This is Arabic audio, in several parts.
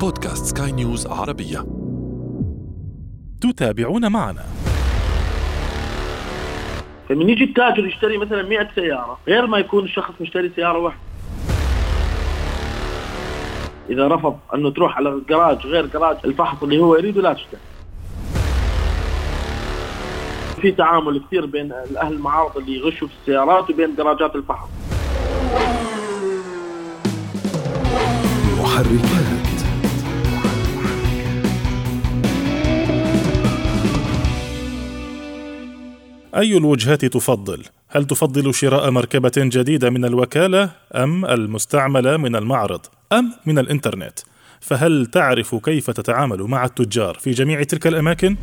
بودكاست سكاي نيوز عربية. تتابعون معنا. فمن يجي التاجر يشتري مثلا 100 سيارة غير ما يكون الشخص مشتري سيارة واحدة. إذا رفض أنه تروح على الجراج غير جراج الفحص اللي هو يريده لا تشتري. في تعامل كثير بين أهل المعارض اللي يغشوا في السيارات وبين جراجات الفحص. محركات. أي الوجهات تفضل؟ هل تفضل شراء مركبة جديدة من الوكالة أم المستعملة من المعرض أم من الإنترنت؟ فهل تعرف كيف تتعامل مع التجار في جميع تلك الأماكن؟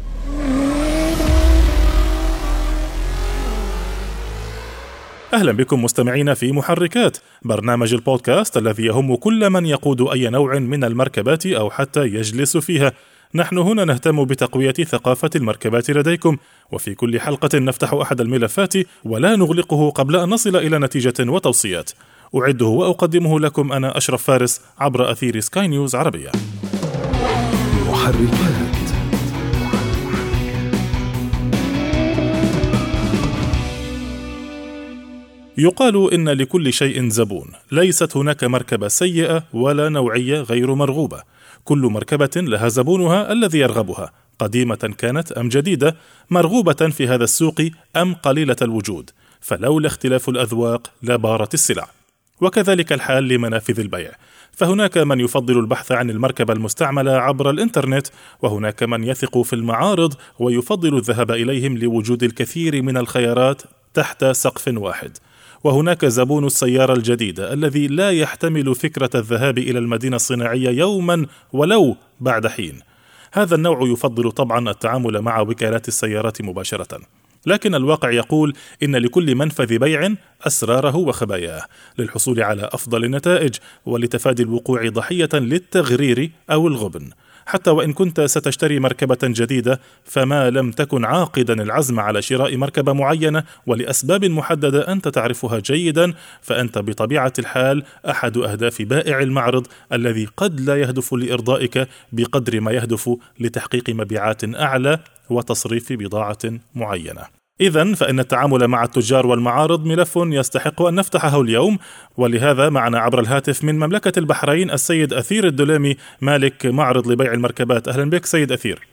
أهلا بكم مستمعينا في محركات برنامج البودكاست الذي يهم كل من يقود أي نوع من المركبات أو حتى يجلس فيها نحن هنا نهتم بتقوية ثقافة المركبات لديكم وفي كل حلقة نفتح أحد الملفات ولا نغلقه قبل أن نصل إلى نتيجة وتوصيات. أعده وأقدمه لكم أنا أشرف فارس عبر أثير سكاي نيوز عربية. محركات. يقال إن لكل شيء زبون ليست هناك مركبة سيئة ولا نوعية غير مرغوبة. كل مركبة لها زبونها الذي يرغبها. قديمة كانت أم جديدة مرغوبة في هذا السوق أم قليلة الوجود. فلولا اختلاف الأذواق لبارت السلع. وكذلك الحال لمنافذ البيع. فهناك من يفضل البحث عن المركبة المستعملة عبر الإنترنت وهناك من يثق في المعارض ويفضل الذهاب إليهم لوجود الكثير من الخيارات تحت سقف واحد. وهناك زبون السيارة الجديدة الذي لا يحتمل فكرة الذهاب إلى المدينة الصناعية يوما ولو بعد حين. هذا النوع يفضل طبعا التعامل مع وكالات السيارات مباشرة. لكن الواقع يقول إن لكل منفذ بيع أسراره وخباياه للحصول على أفضل النتائج ولتفادي الوقوع ضحية للتغرير أو الغبن حتى وإن كنت ستشتري مركبة جديدة فما لم تكن عاقدا العزم على شراء مركبة معينة ولأسباب محددة أنت تعرفها جيدا فأنت بطبيعة الحال أحد أهداف بائع المعرض الذي قد لا يهدف لإرضائك بقدر ما يهدف لتحقيق مبيعات أعلى وتصريف بضاعة معينة. إذا فإن التعامل مع التجار والمعارض ملف يستحق أن نفتحه اليوم ولهذا معنا عبر الهاتف من مملكة البحرين السيد أثير الدليمي مالك معرض لبيع المركبات. أهلا بك سيد أثير.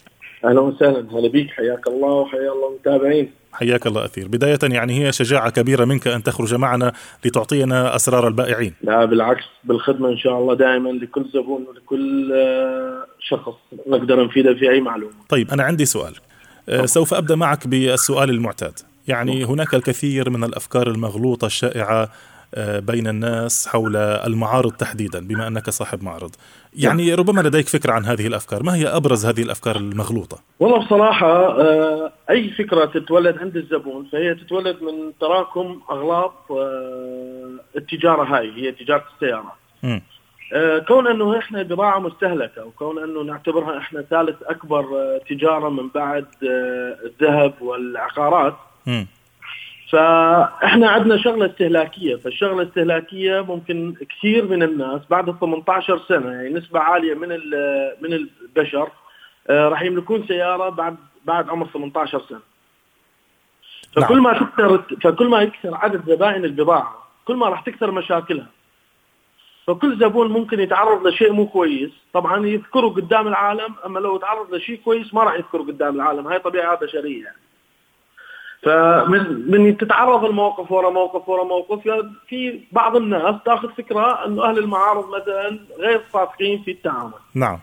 أهلا وسهلا. هلا بيك حياك الله وحيا الله المتابعين. حياك الله أثير. بداية يعني هي شجاعة كبيرة منك أن تخرج معنا لتعطينا أسرار البائعين. لا بالعكس بالخدمة إن شاء الله دائما لكل زبون ولكل آه، شخص نقدر نفيده في أي معلومة. طيب أنا عندي سؤال. سوف أبدأ معك بالسؤال المعتاد. يعني هناك الكثير من الأفكار المغلوطة الشائعة أه، بين الناس حول المعارض تحديدا بما أنك صاحب معرض. يعني ربما لديك فكرة عن هذه الأفكار. ما هي أبرز هذه الأفكار المغلوطة؟ والله بصراحة آه، أي فكرة تتولد عند الزبون فهي تتولد من تراكم أغلاط آه، التجارة هاي هي تجارة السيارات. آه، كون أنه إحنا بضاعه مستهلكة وكون أنه نعتبرها إحنا ثالث أكبر آه، تجارة من بعد آه، الذهب والعقارات. فإحنا عندنا شغلة استهلاكية فالشغلة الاستهلاكية ممكن كثير من الناس بعد ال 18 سنة يعني نسبة عالية من من البشر آه، راح يملكون سيارة بعد بعد عمر 18 سنة فكل نعم. ما تكثر فكل ما يكثر عدد زبائن البضاعة كل ما راح تكثر مشاكلها فكل زبون ممكن يتعرض لشيء مو كويس. طبعا يذكره قدام العالم أما لو تعرض لشيء كويس ما راح يذكره قدام العالم. هاي طبيعة بشرية يعني. فمن من تتعرض الموقف ورا موقف ورا موقف يعني في بعض الناس تأخذ فكرة إنه أهل المعارض مثلا غير صادقين في التعامل. نعم.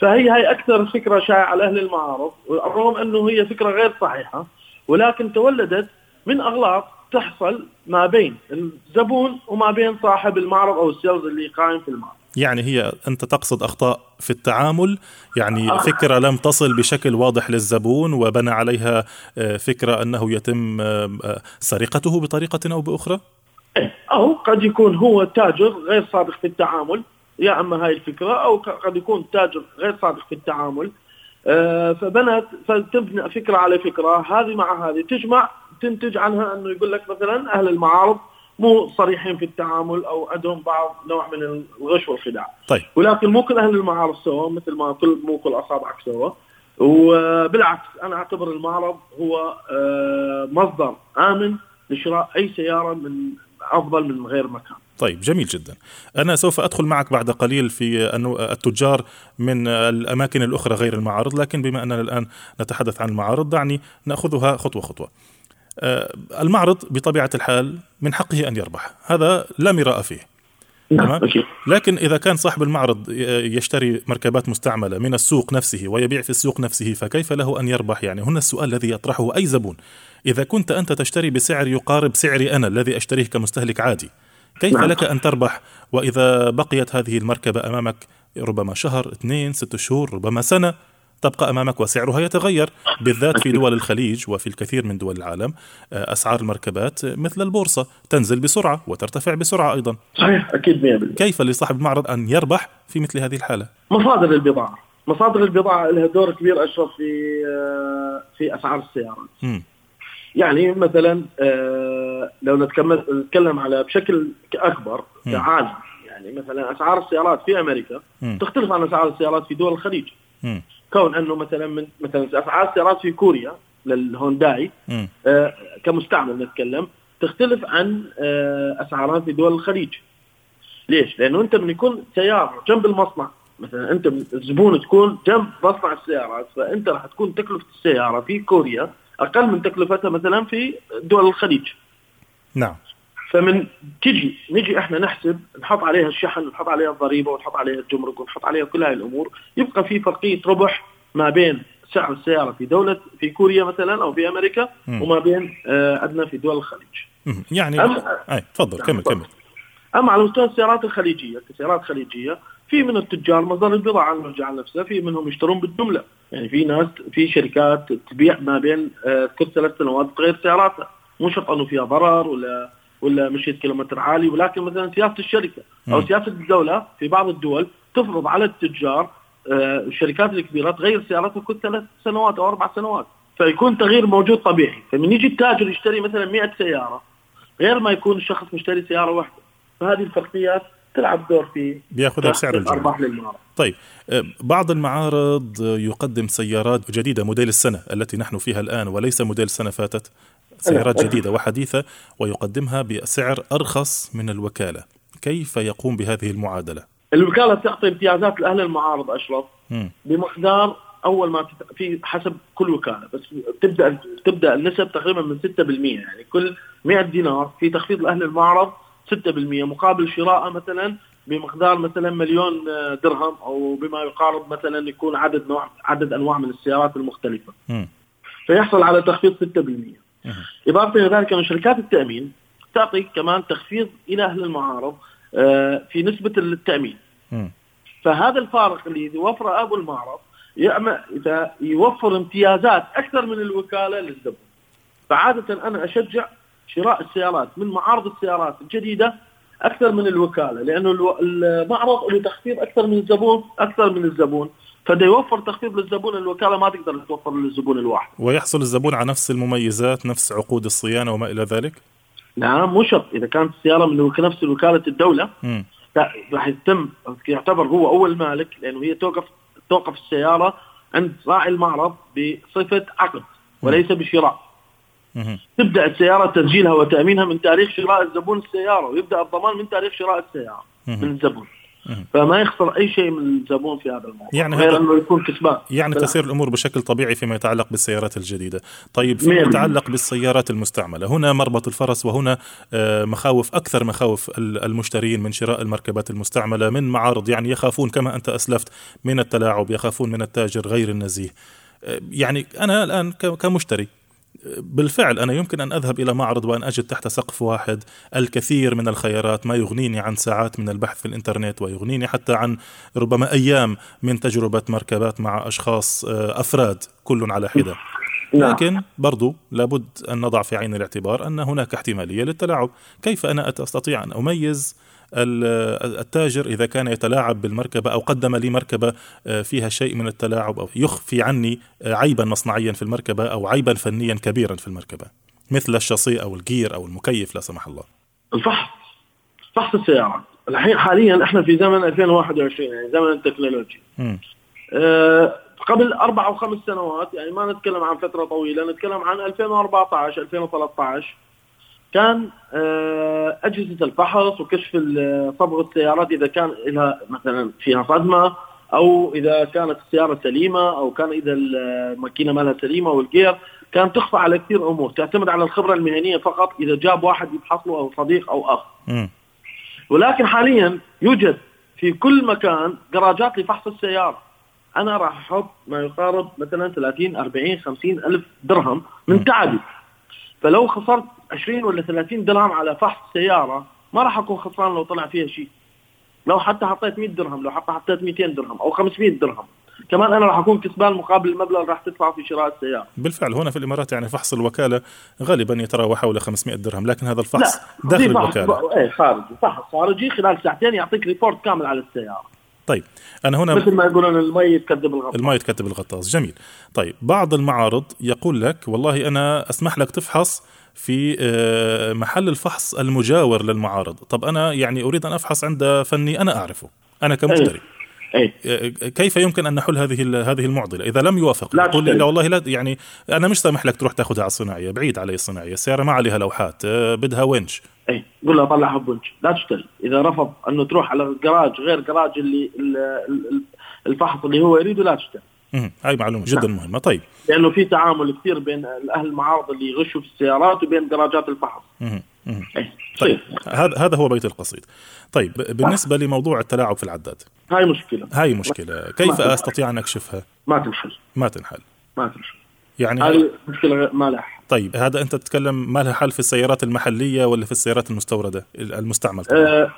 فهي هاي أكثر فكرة شائعة لأهل المعارض رغم أنه هي فكرة غير صحيحة ولكن تولدت من أغلاط تحصل ما بين الزبون وما بين صاحب المعرض أو السيلز اللي قائم في المعرض. يعني هي أنت تقصد أخطاء في التعامل؟ يعني فكرة لم تصل بشكل واضح للزبون وبنى عليها آه، فكرة أنه يتم آه، آه، سرقته بطريقة أو بأخرى؟ أو قد يكون هو تاجر غير صادق في التعامل يا أما هاي الفكرة أو قد يكون تاجر غير صادق في التعامل. فبنت فتبنى فكرة على فكرة هذه مع هذه تجمع تنتج عنها أنه يقول لك مثلا أهل المعارض مو صريحين في التعامل أو عندهم بعض نوع من الغش والخداع. طيب. ولكن مو كل أهل المعارض سوا مثل ما كل مو كل اصابعك سوا. وبالعكس أنا أعتبر المعرض هو آه، مصدر آمن لشراء أي سيارة من أفضل من غير مكان. طيب جميل جدا. أنا سوف أدخل معك بعد قليل في أنه التجار من الأماكن الأخرى غير المعارض لكن بما أننا الآن نتحدث عن المعارض دعني نأخذها خطوة خطوة. آه، المعرض بطبيعة الحال من حقه أن يربح. هذا لا مراء فيه. تمام؟ لكن إذا كان صاحب المعرض يشتري مركبات مستعملة من السوق نفسه ويبيع في السوق نفسه فكيف له أن يربح؟ يعني هنا السؤال الذي يطرحه أي زبون. إذا كنت أنت تشتري بسعر يقارب سعري أنا الذي أشتريه كمستهلك عادي كيف نعم. لك أن تربح؟ وإذا بقيت هذه المركبة أمامك ربما شهر اثنين ست شهور ربما سنة تبقى أمامك وسعرها يتغير. بالذات في دول الخليج وفي الكثير من دول العالم آه، أسعار المركبات مثل البورصة تنزل بسرعة وترتفع بسرعة أيضا. صحيح أكيد 100% كيف لصاحب المعرض أن يربح في مثل هذه الحالة؟ مصادر البضاعة. مصادر البضاعة لها دور كبير اشرف في آه، في أسعار السيارات. م. يعني مثلا آه، لو نتكلم على بشكل أكبر كعالم يعني مثلا أسعار السيارات في أمريكا م. تختلف عن أسعار السيارات في دول الخليج. م. كون أنه مثلا من مثلا اسعار السيارات في كوريا للهونداي آه كمستعمل نتكلم تختلف عن آه أسعارها في دول الخليج. ليش؟ لأنه أنت من يكون سيارة جنب المصنع مثلا أنت الزبون تكون جنب مصنع السيارات فأنت راح تكون تكلفة السيارة في كوريا أقل من تكلفتها مثلا في دول الخليج. نعم. فمن تجي نجي إحنا نحسب نحط عليها الشحن ونحط عليها الضريبة ونحط عليها الجمرك ونحط عليها كل هاي الأمور يبقى في فرقيه ربح ما بين سعر السيارة في دولة في كوريا مثلا أو في أمريكا م. وما بين آه عندنا في دول الخليج. يعني أم... أي تفضل كمل كمل. أما على مستوى السيارات الخليجية كسيارات خليجية في من التجار مصدر البضاعة المرجع نفسها في منهم يشترون بالجملة يعني في ناس في شركات تبيع ما بين آه كل ثلاث سنوات تغير سياراتها مو شرط أنه فيها ضرر ولا ولا مشيت كيلومتر عالي ولكن مثلا سياسة الشركة أو سياسة الدولة في بعض الدول تفرض على التجار آه، الشركات الكبيره تغير سيارتها كل ثلاث سنوات أو أربع سنوات. فيكون تغيير موجود طبيعي. فمن يجي التاجر يشتري مثلا 100 سيارة غير ما يكون الشخص مشتري سيارة واحدة. فهذه الفرقيات تلعب دور في بياخذها بسعر الارباح للمعارض. طيب آه، بعض المعارض يقدم سيارات جديدة موديل السنة التي نحن فيها الآن وليس موديل السنة فاتت. سيارات جديدة وحديثة ويقدمها بسعر أرخص من الوكالة كيف يقوم بهذه المعادلة؟ الوكالة تعطي امتيازات لأهل المعارض أشرف بمقدار أول ما في حسب كل وكالة بس تبدأ تبدأ النسب تقريبا من 6% يعني كل 100 دينار في تخفيض لأهل المعرض 6% مقابل شراء مثلا بمقدار مثلا مليون درهم أو بما يقارب مثلا يكون عدد نوع عدد أنواع من السيارات المختلفة. م. فيحصل على تخفيض 6%. إضافة إلى ذلك أن شركات التأمين تعطي كمان تخفيض إلى أهل المعارض آه، في نسبة التأمين فهذا الفارق اللي يوفره أبو المعرض إذا يوفر امتيازات أكثر من الوكالة للزبون. فعادة أنا أشجع شراء السيارات من معارض السيارات الجديدة أكثر من الوكالة لأنه المعرض له تخفيض أكثر من الزبون أكثر من الزبون. فده يوفر تخفيض للزبون الوكالة ما تقدر توفر للزبون الواحد. ويحصل الزبون على نفس المميزات نفس عقود الصيانة وما إلى ذلك؟ نعم مو شرط. إذا كانت السيارة من نفس وكالة الدولة راح يتم يعتبر هو أول مالك لأنه هي توقف توقف السيارة عند راعي المعرض بصفة عقد وليس بشراء. تبدأ السيارة تسجيلها وتأمينها من تاريخ شراء الزبون السيارة ويبدأ الضمان من تاريخ شراء السيارة من الزبون. فما يخسر أي شيء من الزبون في هذا الموضوع يعني غير إنه يكون كسبان. يعني تسير الأمور بشكل طبيعي فيما يتعلق بالسيارات الجديدة. طيب فيما يتعلق بالسيارات المستعملة هنا مربط الفرس وهنا آه، مخاوف أكثر مخاوف المشترين من شراء المركبات المستعملة من معارض يعني يخافون كما أنت أسلفت من التلاعب يخافون من التاجر غير النزيه. آه، يعني أنا الآن كمشتري بالفعل أنا يمكن أن أذهب إلى معرض وأن أجد تحت سقف واحد الكثير من الخيارات ما يغنيني عن ساعات من البحث في الإنترنت ويغنيني حتى عن ربما أيام من تجربة مركبات مع أشخاص آه، أفراد كل على حدة. لكن برضو لابد أن نضع في عين الاعتبار أن هناك احتمالية للتلاعب. كيف أنا أستطيع أن أميز التاجر إذا كان يتلاعب بالمركبة أو قدم لي مركبة آه، فيها شيء من التلاعب أو يخفي عني آه، عيبا مصنعيا في المركبة أو عيبا فنيا كبيرا في المركبة مثل الشاصي أو الجير أو المكيف لا سمح الله. الفحص. فحص السيارات الحين حاليا إحنا في زمن 2021 يعني زمن التكنولوجيا. قبل أربع أو خمس سنوات يعني ما نتكلم عن فترة طويلة نتكلم عن 2014 2013 كان أه أجهزة الفحص وكشف صبغ السيارات إذا كان لها مثلا فيها صدمة أو إذا كانت السيارة سليمة أو كان إذا الماكينة مالها سليمة والجير كانت تخفى على كثير أمور. تعتمد على الخبرة المهنية فقط إذا جاب واحد يفحص له أو صديق أو أخ. ولكن حاليا يوجد في كل مكان جراجات لفحص السيارة. أنا راح أحط ما يقارب مثلا 30 40 50 ألف درهم من تعبي. فلو خسرت 20 ولا 30 درهم على فحص سيارة ما راح أكون خسران لو طلع فيها شيء. لو حتى حطيت 100 درهم لو حتى حطيت 200 درهم أو 500 درهم. كمان أنا راح أكون كسبان مقابل المبلغ اللي راح تدفعه في شراء السيارة. بالفعل هنا في الإمارات يعني فحص الوكالة غالبا يتراوح حول 500 درهم لكن هذا الفحص داخل الوكالة. اي خارجي فحص خارجي خلال ساعتين يعطيك report كامل على السيارة. طيب أنا هنا مثل ما يقولون المي تكذب الغطاس المي يتكذب الغطاس جميل. طيب بعض المعارض يقول لك والله أنا أسمح لك تفحص في آه، محل الفحص المجاور للمعارض. طب أنا يعني أريد أن أفحص عند فني أنا أعرفه أنا كمشتري. أي. كيف يمكن أن نحل هذه هذه المعضلة؟ إذا لم يوافق لا يقول لا والله لا يعني أنا مش سامح لك تروح تاخذها على الصناعية بعيد علي الصناعية السياره ما عليها لوحات آه، بدها ونش. اي قول له طلعها بونش لا تشتري. إذا رفض أنه تروح على جراج غير جراج اللي الفحص اللي هو يريده لا تشتري. هاي معلومة جدا نعم. مهمة. طيب. لأنه في تعامل كثير بين أهل المعارض اللي يغشوا في السيارات وبين جراجات الفحص. إيه، طيب. هذا هذا هو بيت القصيد. طيب بالنسبة لموضوع التلاعب في العداد. هاي مشكلة. هاي مشكلة. كيف أستطيع أن أكشفها؟ ما تنحل. ما تنحل. ما تنحل. يعني هذه مشكلة ما لها طيب هذا أنت تتكلم ما لها حل في السيارات المحلية ولا في السيارات المستوردة المستعمل آه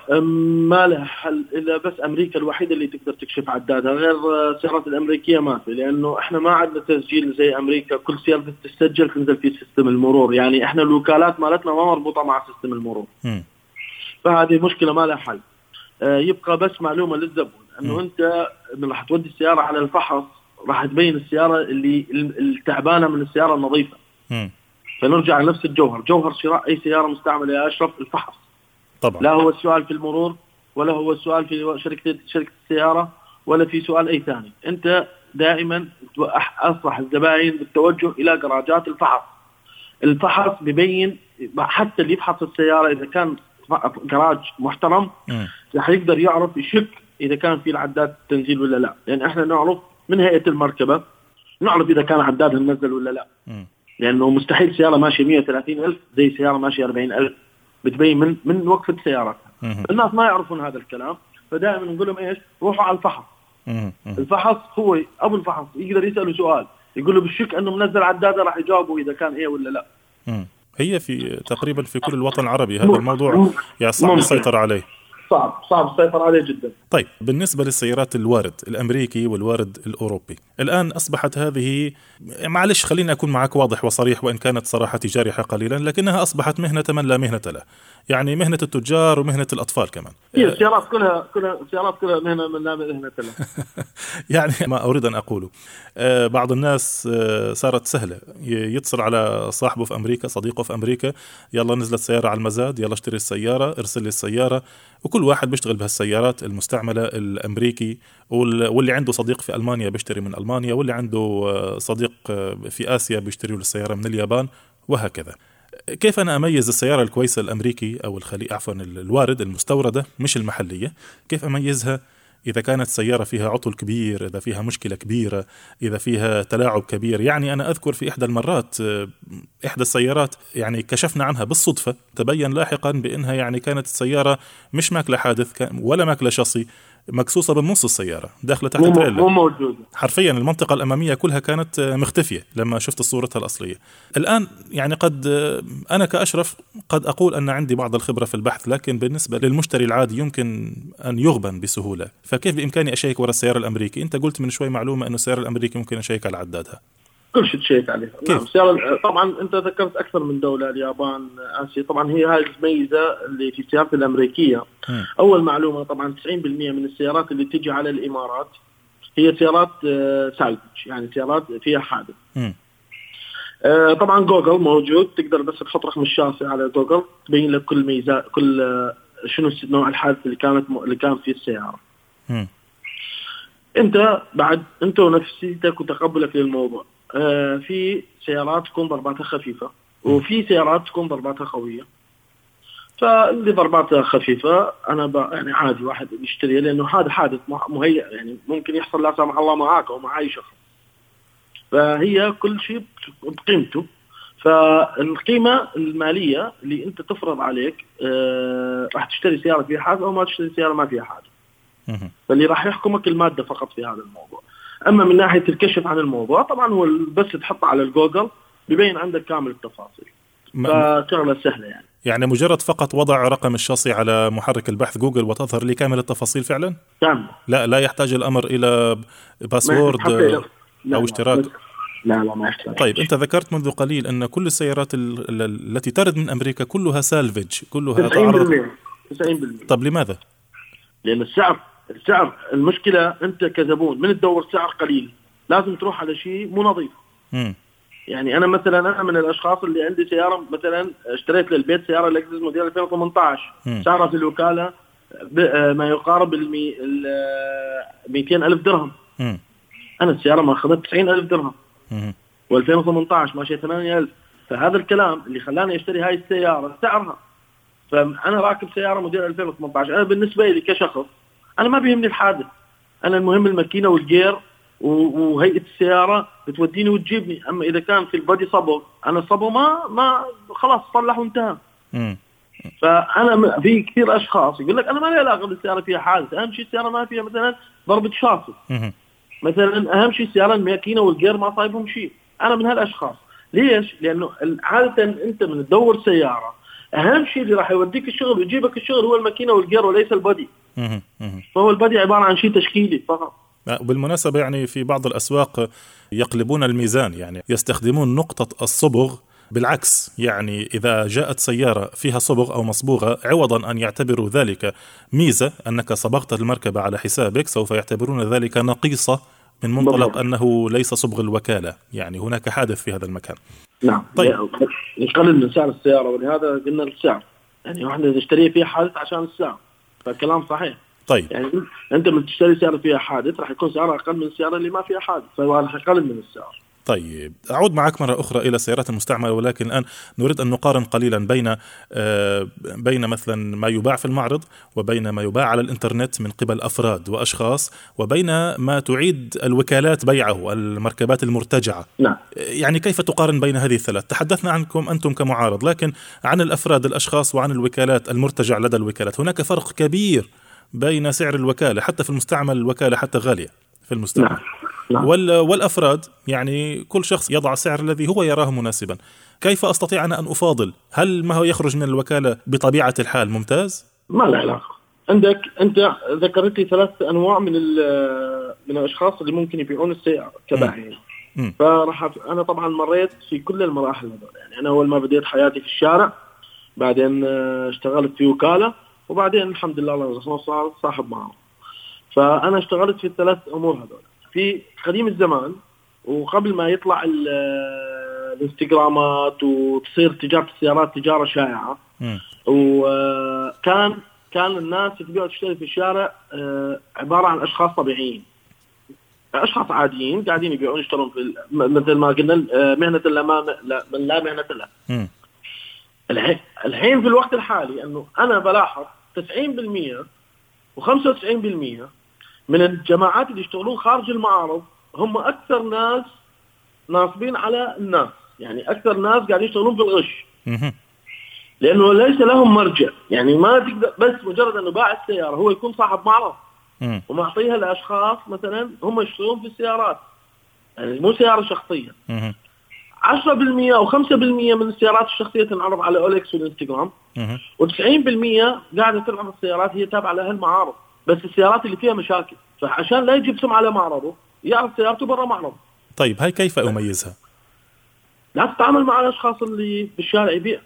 ما لها حل إلا بس أمريكا الوحيدة اللي تقدر تكشف عدادها غير السيارات الأمريكية ما في لأنه إحنا ما عندنا تسجيل زي أمريكا كل سيارة تسجل تنزل في system المرور يعني إحنا الوكالات مالتنا ما مربوطة مع system المرور م. فهذه مشكلة ما لها حل آه يبقى بس معلومة للزبون إنه م. أنت راح تودي السيارة على الفحص راح تبين السيارة اللي التعبانة من السيارة النظيفة م. فنرجع لنفس الجوهر. جوهر شراء أي سيارة مستعملة يا أشرف؟ الفحص. طبعا. لا هو السؤال في المرور ولا هو السؤال في شركة شركة السيارة ولا في سؤال أي ثاني. أنت دائما أصلح الزباين بالتوجه إلى جراجات الفحص. الفحص ببين حتى اللي يفحص السيارة إذا كان جراج محترم راح يقدر يعرف يشك إذا كان في العداد تنزيل ولا لا. لأن إحنا نعرف من هيئة المركبة نعرف إذا كان عدادها منزل ولا لا. م. لأنه مستحيل سيارة ماشية 130 ألف زي سيارة ماشية 40 ألف بتبين من من وقفه سيارتها الناس ما يعرفون هذا الكلام فدائما نقول لهم إيش؟ روحوا على الفحص. الفحص هو أبو الفحص يقدر يسأله سؤال يقول له بالشك أنه منزل عدادة راح يجاوبه إذا كان إيه ولا لا. هي في تقريبا في كل الوطن العربي هذا الموضوع. يعني صعب السيطره عليه. صعب صعب السيطرة عليه جدا. طيب بالنسبة للسيارات الوارد الأمريكي والوارد الأوروبي الآن أصبحت هذه معلش خليني أكون معك واضح وصريح وإن كانت صراحتي جارحة قليلا لكنها أصبحت مهنة من لا مهنة له يعني مهنة التجار ومهنة الأطفال كمان. هي السيارات كلها كلها السيارات كلها مهنة من لا مهنة له. يعني ما أريد أن أقوله. آه، بعض الناس آه، صارت سهلة. يتصل على صاحبه في أمريكا صديقه في أمريكا يلا نزلت سيارة على المزاد يلا اشتري السيارة ارسل لي السيارة وكل واحد بيشتغل بهالسيارات المستعملة الأمريكي واللي عنده صديق في ألمانيا بيشتري من ألمانيا واللي عنده آه، صديق في آسيا بيشتري له السيارة من اليابان وهكذا. كيف أنا أميز السيارة الكويسة الأمريكي أو الخلي عفوا الوارد المستوردة مش المحلية؟ كيف أميزها؟ إذا كانت سيارة فيها عطل كبير إذا فيها مشكلة كبيرة إذا فيها تلاعب كبير يعني أنا أذكر في إحدى المرات إحدى السيارات يعني كشفنا عنها بالصدفة تبين لاحقا بأنها يعني كانت السيارة مش ماكلة حادث ولا ماكلة شاصي مكسوسه بالنص السيارة داخلة تحت التريلا مو موجودة. حرفيا المنطقة الأمامية كلها كانت مختفية لما شفت صورتها الأصلية. الآن يعني قد أنا كأشرف قد أقول أن عندي بعض الخبرة في البحث لكن بالنسبة للمشتري العادي يمكن أن يغبن بسهولة. فكيف بإمكاني أشيك ورا السيارة الأمريكي؟ أنت قلت من شوي معلومة انه السيارة الأمريكي ممكن أشيك على عدادها. كل شيء تشيك عليه كيف؟ نعم طبعا أنت ذكرت أكثر من دولة اليابان آسيا طبعا هي هاي الميزة اللي في السيارات الأمريكية م. أول معلومة طبعا 90% من السيارات اللي تجي على الإمارات هي سيارات سالفج آه، يعني سيارات فيها حادث م. آه، طبعا جوجل موجود تقدر بس تحط رقم الشاصي على جوجل تبين لك كل ميزات كل آه، شنو نوع الحادث اللي كانت اللي كان فيه السيارة. مم. أنت بعد أنت ونفسيتك وتقبلك للموضوع في سيارات تكون ضرباتها خفيفة وفي سيارات تكون ضرباتها قوية. فاللي ضرباتها خفيفة أنا. يعني عادي واحد يشتري لأنه هذا حادث مهيئ يعني ممكن يحصل لا سمح الله معاك أو مع اي شخص. فهي كل شيء بقيمته. فالقيمة المالية اللي أنت تفرض عليك آه راح تشتري سيارة فيها حادث أو ما تشتري سيارة ما فيها حادث. فاللي راح يحكمك المادة فقط في هذا الموضوع. أما من ناحية الكشف عن الموضوع طبعا هو بس تحطه على الجوجل بيبين عندك كامل التفاصيل. فشغلة سهلة يعني. يعني مجرد فقط وضع رقم الشاصي على محرك البحث جوجل وتظهر لي كامل التفاصيل فعلا؟ كامل لا لا يحتاج الأمر إلى باسورد أو اشتراك. لا لا ما يحتاج. طيب أنت ذكرت منذ قليل أن كل السيارات التي ترد من أمريكا كلها سالفج كلها 90% تعرض. 90% طب لماذا؟ لأن السعر السعر المشكلة أنت كزبون من تدور سعر قليل لازم تروح على شيء مو نظيف. يعني أنا مثلا أنا من الأشخاص اللي عندي سيارة مثلا اشتريت للبيت سيارة لكزس موديل 2018 مم. سعرها في الوكالة ما يقارب ال 200 ألف درهم مم. أنا السيارة ما أخذت 90 ألف درهم مم. و2018 ماشيه 8000 فهذا الكلام اللي خلاني أشتري هاي السيارة سعرها فأنا راكب سيارة موديل 2018 أنا بالنسبة لي كشخص أنا ما بيهمني الحادث. أنا المهم الماكينة والجير وهيئة السيارة بتوديني وتجيبني. أما إذا كان في البادي صبغ أنا الصبغ ما ما خلاص صلح وانتهى. فأنا في كثير أشخاص يقول لك أنا ما لي علاقة بالسيارة فيها حادث. أهم شيء السيارة ما فيها مثلا ضربة شاصي. مثلا أهم شيء السيارة الماكينة والجير ما صايبهم شيء. أنا من هالأشخاص. ليش؟ لأنه عادة أنت من تدور سيارة. أهم شيء اللي راح يوديك الشغل ويجيبك الشغل هو الماكينة والجير وليس البادي. فهو البادي عبارة عن شيء تشكيلي فقط. بالمناسبة يعني في بعض الأسواق يقلبون الميزان يعني يستخدمون نقطة الصبغ بالعكس يعني إذا جاءت سيارة فيها صبغ أو مصبوغة عوضا أن يعتبروا ذلك ميزة أنك صبغت المركبة على حسابك سوف يعتبرون ذلك نقيصة من منطلق. أنه ليس صبغ الوكالة. يعني هناك حادث في هذا المكان. نعم. طيب. نقلل من سعر السياره ولهذا قلنا السعر. يعني إحنا نشتريها فيها حادث عشان السعر. فالكلام صحيح. طيب. يعني أنت من تشتري سياره فيها حادث راح يكون سعرها أقل من السياره اللي ما فيها حادث فراح يقلل من السعر. طيب أعود معك مرة أخرى إلى السيارات المستعملة ولكن الآن نريد أن نقارن قليلا بين آه، بين مثلا ما يباع في المعرض وبين ما يباع على الإنترنت من قبل أفراد وأشخاص وبين ما تعيد الوكالات بيعه المركبات المرتجعة. نعم. يعني كيف تقارن بين هذه الثلاث؟ تحدثنا عنكم أنتم كمعارض لكن عن الأفراد الأشخاص وعن الوكالات المرتجع لدى الوكالات هناك فرق كبير بين سعر الوكالة حتى في المستعمل الوكالة حتى غالية في المستعمل. نعم. نعم. وال والأفراد يعني كل شخص يضع السعر الذي هو يراه مناسبا. كيف أستطيع أنا أن أفاضل؟ هل ما هو يخرج من الوكالة بطبيعة الحال ممتاز؟ ما له علاقة. عندك أنت ذكرت لي ثلاث أنواع من من الأشخاص اللي ممكن يبيعون السياره كبائعين. فراح أف- أنا طبعا مريت في كل المراحل هذول. يعني أنا أول ما بديت حياتي في الشارع بعدين آه، اشتغلت في وكالة وبعدين الحمد لله الله صار صاحب معه فأنا اشتغلت في الثلاث أمور هذول. في قديم الزمان وقبل ما يطلع آه، الانستغرامات وتصير تجارة السيارات تجارة شائعة. وكان كان الناس تبيع وتشتري في الشارع آه، عبارة عن أشخاص طبيعيين أشخاص عاديين قاعدين يبيعون يشترون في مثل ما قلنا آه، مهنة لا من لا مهنة له. الحين الحين في الوقت الحالي أنه أنا بلاحظ 90% و95% من الجماعات اللي يشتغلون خارج المعارض هم أكثر ناس ناصبين على الناس يعني أكثر ناس قاعدين يشتغلون في الغش. لأنه ليس لهم مرجع يعني ما تقدر بس مجرد أنه باع السيارة هو يكون صاحب معرض. ومعطيها لأشخاص مثلا هم يشتغلون في السيارات يعني مو سيارة شخصية مم. 10% أو 5% من السيارات الشخصية تنعرض على اولكس والإنستغرام مم. و90% قاعدة تلعب السيارات هي تابعة لهالمعارض بس السيارات اللي فيها مشاكل. فعشان لا يجيب سمعة على معرضه يعرض سيارته برا معرض طيب هاي كيف أميزها؟ لا تتعامل مع الأشخاص اللي بالشارع يبيع.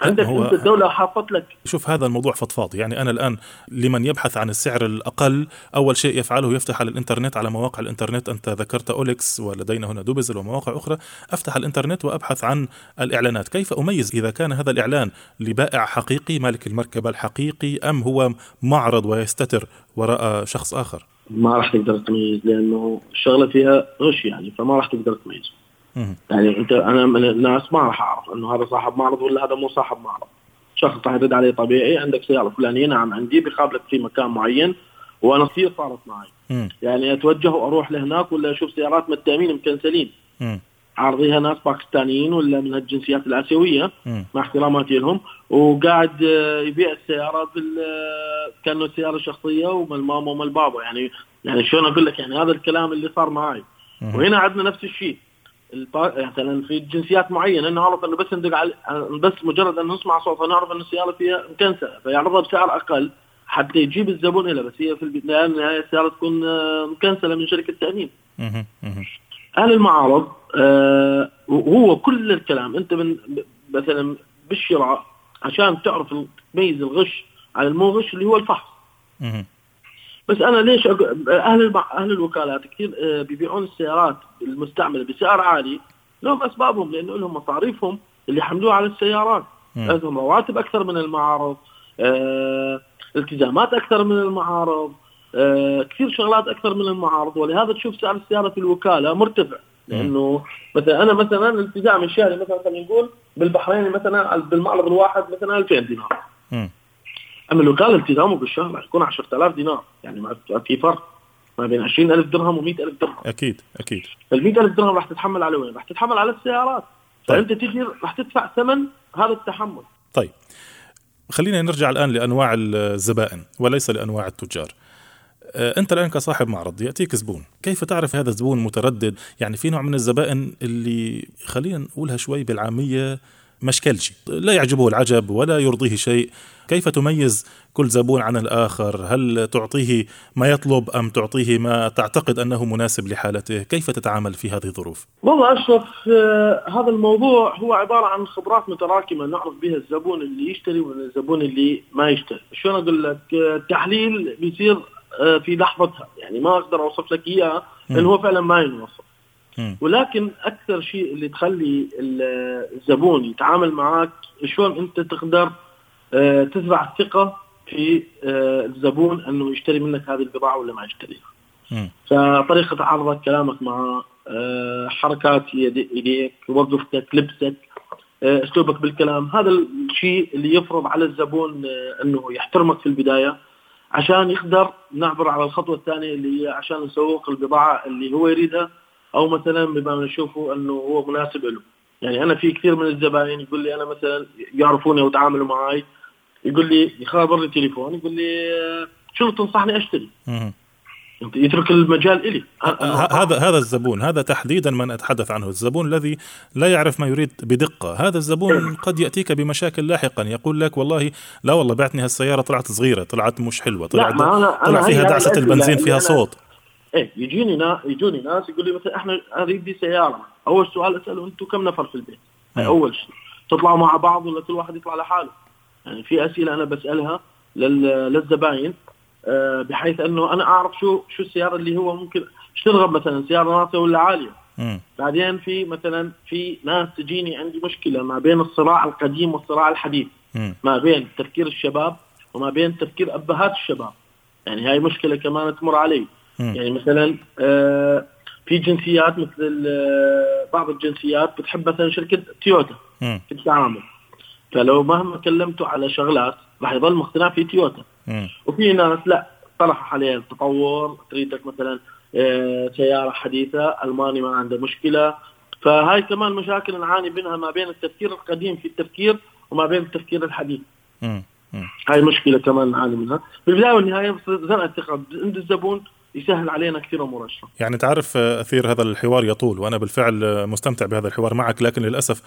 عندك هو- أنت الدولة حاطت لك. شوف هذا الموضوع فضفاض. يعني أنا الآن لمن يبحث عن السعر الأقل أول شيء يفعله يفتح على الإنترنت على مواقع الإنترنت. أنت ذكرت أوليكس ولدينا هنا دوبزل ومواقع أخرى. أفتح الإنترنت وأبحث عن الإعلانات. كيف أميز إذا كان هذا الإعلان لبائع حقيقي مالك المركبة الحقيقي أم هو معرض ويستتر وراء شخص آخر؟ ما راح تقدر تميز لأنه الشغله فيها غش يعني فما راح تقدر تميز. يعني انت أنا من الناس ما راح اعرف انه هذا صاحب معرض ولا هذا مو صاحب معرض شخص راح يرد علي طبيعي عندك سيارة فلانية نعم عندي بيقابلك في مكان معين وأنا كثير صارت معي مم. يعني أتوجه وأروح لهناك ولا أشوف سيارات متهمين مكنسلين. عارضيها ناس باكستانيين ولا من الجنسيات الآسيوية. مع احتراماتي لهم وقاعد آه، يبيع السيارة بال آه، كأنه سياره شخصيه ومال ماما ومال بابا يعني يعني شلون أقول لك يعني هذا الكلام اللي صار معي. وهنا عندنا نفس الشيء مثلا في جنسيات معينة نعرف إنه بس ندق على بس مجرد ان نسمع صوتها نعرف إنه السيارة فيها مكنسله فيعرضها بسعر أقل. حتى يجيب الزبون لها بس هي في البدايه النهايه السيارة تكون آه، مكنسله من شركة تامين. أهل المعارض آه هو كل الكلام. أنت من مثلا بالشراء عشان تعرف تميز الغش عن المو غش اللي هو الفحص. بس أنا ليش أقول أهل المع... أهل الوكالات كثير آه بيبيعون السيارات المستعملة بسعر عالي. لهم أسبابهم لأنه لهم مصاريفهم اللي يحملوها على السيارات. لهم رواتب أكثر من المعارض آه التزامات أكثر من المعارض آه كثير شغلات أكثر من المعارض. ولهذا تشوف سعر السياره في الوكالة مرتفع. لأنه مثلا أنا مثلا التزامي الشهري مثلا خلينا نقول بالبحرين مثلا بالمعرض الواحد مثلا 2000 دينار. أما الوكاله التزامه بالشهر راح يكون 10000 دينار. يعني ما في فرق ما بين 20000 درهم و100000 درهم. أكيد أكيد. فال 100000 درهم راح تتحمل على وين؟ راح تتحمل على السيارات. طيب. فأنت تجي راح تدفع ثمن هذا التحمل. طيب. خلينا نرجع الآن لأنواع الزبائن وليس لأنواع التجار. آه، أنت الآن كصاحب معرض يأتيك زبون. كيف تعرف هذا الزبون متردد؟ يعني في نوع من الزبائن اللي خلينا نقولها شوي بالعامية مشكلشي لا يعجبه العجب ولا يرضيه شيء. كيف تميز كل زبون عن الآخر؟ هل تعطيه ما يطلب أم تعطيه ما تعتقد أنه مناسب لحالته؟ كيف تتعامل في هذه الظروف؟ والله أشرف آه هذا الموضوع هو عبارة عن خبرات متراكمة نعرف بها الزبون اللي يشتري والزبون اللي ما يشتري، شلون أقول لك؟ آه، التحليل بيصير آه في لحظتها، يعني ما أقدر أوصف لك اياه لأنه هو فعلا ما ينوصف. ولكن أكثر شيء اللي تخلي ال- الزبون يتعامل معك شلون أنت تقدر آه، تزرع الثقة في آه، الزبون أنه يشتري منك هذه البضاعة ولا ما يشتريها. مم. فطريقة عرضك كلامك معه آه، حركات يدي- يديك وظفتك لبسك أسلوبك بالكلام هذا الشيء اللي يفرض على الزبون أنه يحترمك في البداية عشان يقدر نعبر على الخطوة الثانية اللي هي عشان نسوق البضاعة اللي هو يريدها أو مثلا بما نشوفه أنه هو مناسب له. يعني أنا في كثير من الزباين يقول لي أنا مثلا يعرفوني وتعاملوا معي يقول لي خابرني تليفون يقول لي آه، شنو تنصحني أشتري؟ يترك المجال إلي. هذا هذا الزبون هذا تحديدا من أتحدث عنه الزبون الذي لا يعرف ما يريد بدقة. هذا الزبون قد يأتيك بمشاكل لاحقا يقول لك والله لا والله بعتني هالسيارة طلعت صغيرة طلعت مش حلوة طلعت ما أنا- طلع أنا فيها هي دعسة البنزين فيها صوت. إيه يجيني نا يجوني ناس يقول لي مثلا إحنا اريد لي سيارة أول سؤال أسأله أنتم كم نفر في البيت؟ هاي. أول شيء تطلعوا مع بعض ولا كل واحد يطلع لحاله؟ يعني في أسئلة أنا بسألها لل- للزباين آه، بحيث أنه أنا أعرف شو شو السيارة اللي هو ممكن إيش ترغب مثلا سيارة ناقصه ولا عالية؟ مم. بعدين في مثلا في ناس تجيني عندي مشكلة ما بين الصراع القديم والصراع الحديث مم. ما بين تفكير الشباب وما بين تفكير أبهات الشباب يعني هاي مشكلة كمان تمر علي. يعني مثلا آه، في جنسيات مثل آه، بعض الجنسيات بتحب مثلا شركة تويوتا. في التعامل. فلو مهما كلمته على شغلات راح يظل مقتنع في تويوتا. وفي ناس لا طرح عليه التطور تريدك مثلا آه، سيارة حديثة ألماني ما عنده مشكلة. فهاي كمان مشاكل نعاني منها ما بين التفكير القديم في التفكير وما بين التفكير الحديث. هاي مشكلة كمان نعاني منها. بالبدايه والنهاية بصير زرع الثقة. عند الزبون يسهل علينا كثير أمور يعني تعرف أثير هذا الحوار يطول وأنا بالفعل مستمتع بهذا الحوار معك لكن للأسف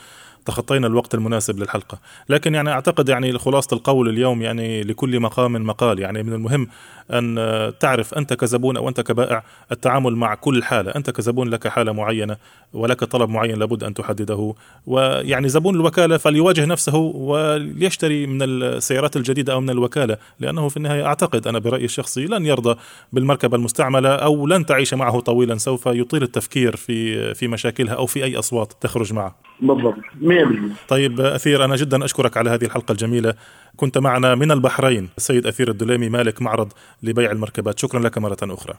تخطينا الوقت المناسب للحلقة. لكن يعني أعتقد يعني خلاصة القول اليوم يعني لكل مقام مقال. يعني من المهم أن تعرف أنت كزبون أو أنت كبائع التعامل مع كل حالة. أنت كزبون لك حالة معينة ولك طلب معين لابد أن تحدده. ويعني زبون الوكالة فليواجه نفسه وليشتري من السيارات الجديدة أو من الوكالة لأنه في النهاية أعتقد أنا برأيي الشخصي لن يرضى بالمركبه المستعمله أو لن تعيش معه طويلا سوف يطيل التفكير في في مشاكلها أو في أي أصوات تخرج معه. بالضبط. 100% طيب أثير أنا جدا أشكرك على هذه الحلقة الجميلة. كنت معنا من البحرين السيد أثير الدليمي مالك معرض لبيع المركبات. شكرا لك مرة أخرى.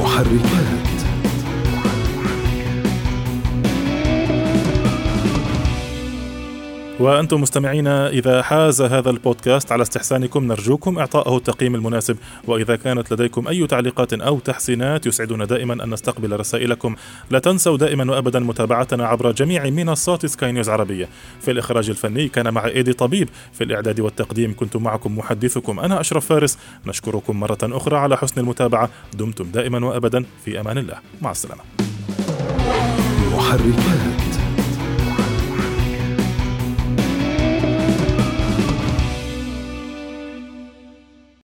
محركات. وأنتم مستمعين إذا حاز هذا البودكاست على استحسانكم نرجوكم إعطائه التقييم المناسب وإذا كانت لديكم أي تعليقات أو تحسينات يسعدنا دائما أن نستقبل رسائلكم. لا تنسوا دائما وأبدا متابعتنا عبر جميع منصات سكاي نيوز عربية. في الإخراج الفني كان مع إيدي طبيب في الإعداد والتقديم كنت معكم محدثكم أنا أشرف فارس. نشكركم مرة أخرى على حسن المتابعة. دمتم دائما وأبدا في أمان الله. مع السلامة. محركات.